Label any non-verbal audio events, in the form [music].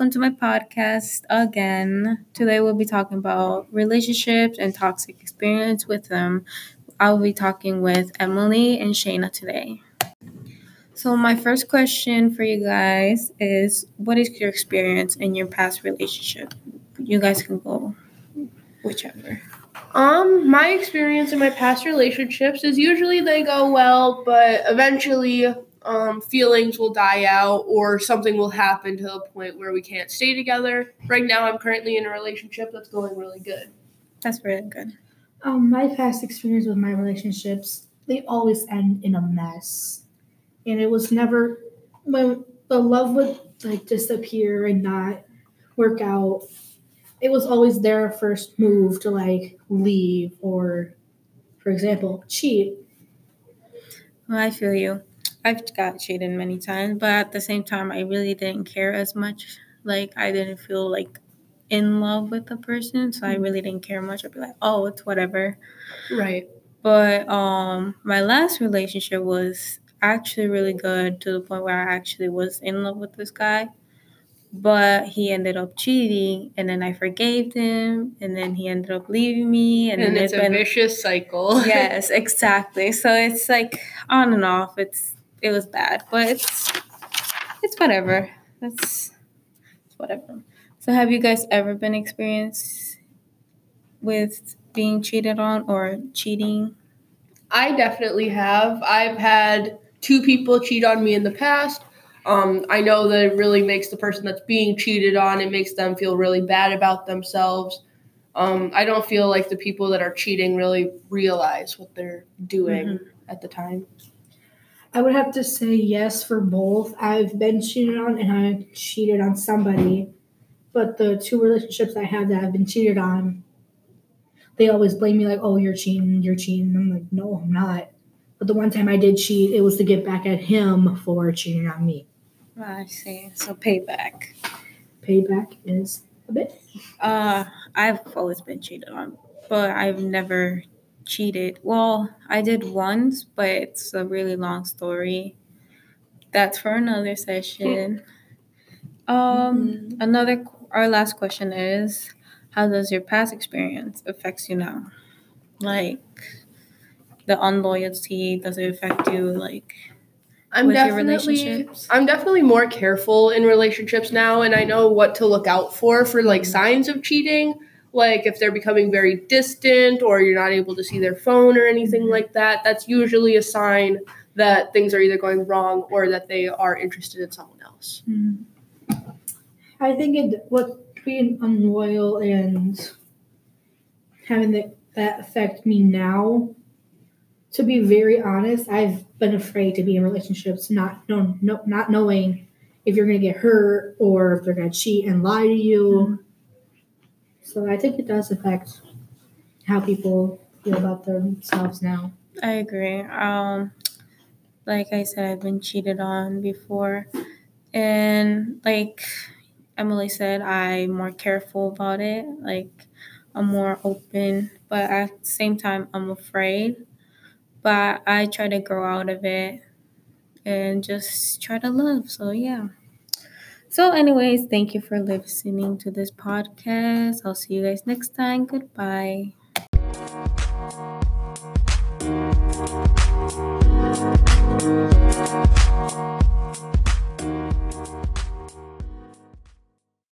welcome to my podcast again. Today we'll be talking about relationships and toxic experience with them. I will be talking with Emily and Shayna today. So my first question for you guys is what is your experience in your past relationship? You guys can go whichever. Um, my experience in my past relationships is usually they go well, but eventually um, feelings will die out or something will happen to a point where we can't stay together. Right now, I'm currently in a relationship that's going really good. That's really good. Um, my past experience with my relationships, they always end in a mess. And it was never when the love would like disappear and not work out. It was always their first move to like leave or, for example, cheat. Well, I feel you. I've got cheated many times, but at the same time, I really didn't care as much. Like, I didn't feel like in love with the person, so I really didn't care much. I'd be like, oh, it's whatever. Right. But um, my last relationship was actually really good to the point where I actually was in love with this guy. But he ended up cheating, and then I forgave him, and then he ended up leaving me, and, And, then it's it's a been vicious cycle. [laughs] yes, exactly. So it's like on and off. It's it was bad, but it's it's whatever. That's it's whatever. So have you guys ever been experienced with being cheated on or cheating? I definitely have. I've had two people cheat on me in the past. Um, I know that it really makes the person that's being cheated on, it makes them feel really bad about themselves. Um, I don't feel like the people that are cheating really realize what they're doing at the time. I would have to say yes for both. I've been cheated on and I cheated on somebody. But the two relationships I have that I've been cheated on, they always blame me like, oh, you're cheating, you're cheating. I'm like, no, I'm not. But the one time I did cheat, it was to get back at him for cheating on me. I see. So payback. Payback is a bit. Uh, I've always been cheated on, but I've never cheated. Well, I did once, but it's a really long story. That's for another session. Um, another our last question is, how does your past experience affects you now? Like the unloyalty, does it affect you? Like I'm with your definitely relationships? I'm definitely more careful in relationships now and I know what to look out for for like signs of cheating. Like if they're becoming very distant or you're not able to see their phone or anything mm-hmm. like that, that's usually a sign that things are either going wrong or that they are interested in someone else. Mm-hmm. I think it what being unloyal and having that, that affect me now. To be very honest, I've been afraid to be in relationships, not no, no not knowing if you're gonna get hurt or if they're gonna cheat and lie to you. Mm-hmm. So I think it does affect how people feel about themselves now. I agree. Um, like I said, I've been cheated on before, and like Emily said, I'm more careful about it. Like I'm more open, but at the same time, I'm afraid. But I try to grow out of it and just try to love. So yeah. So, anyways, thank you for listening to this podcast. I'll see you guys next time. Goodbye.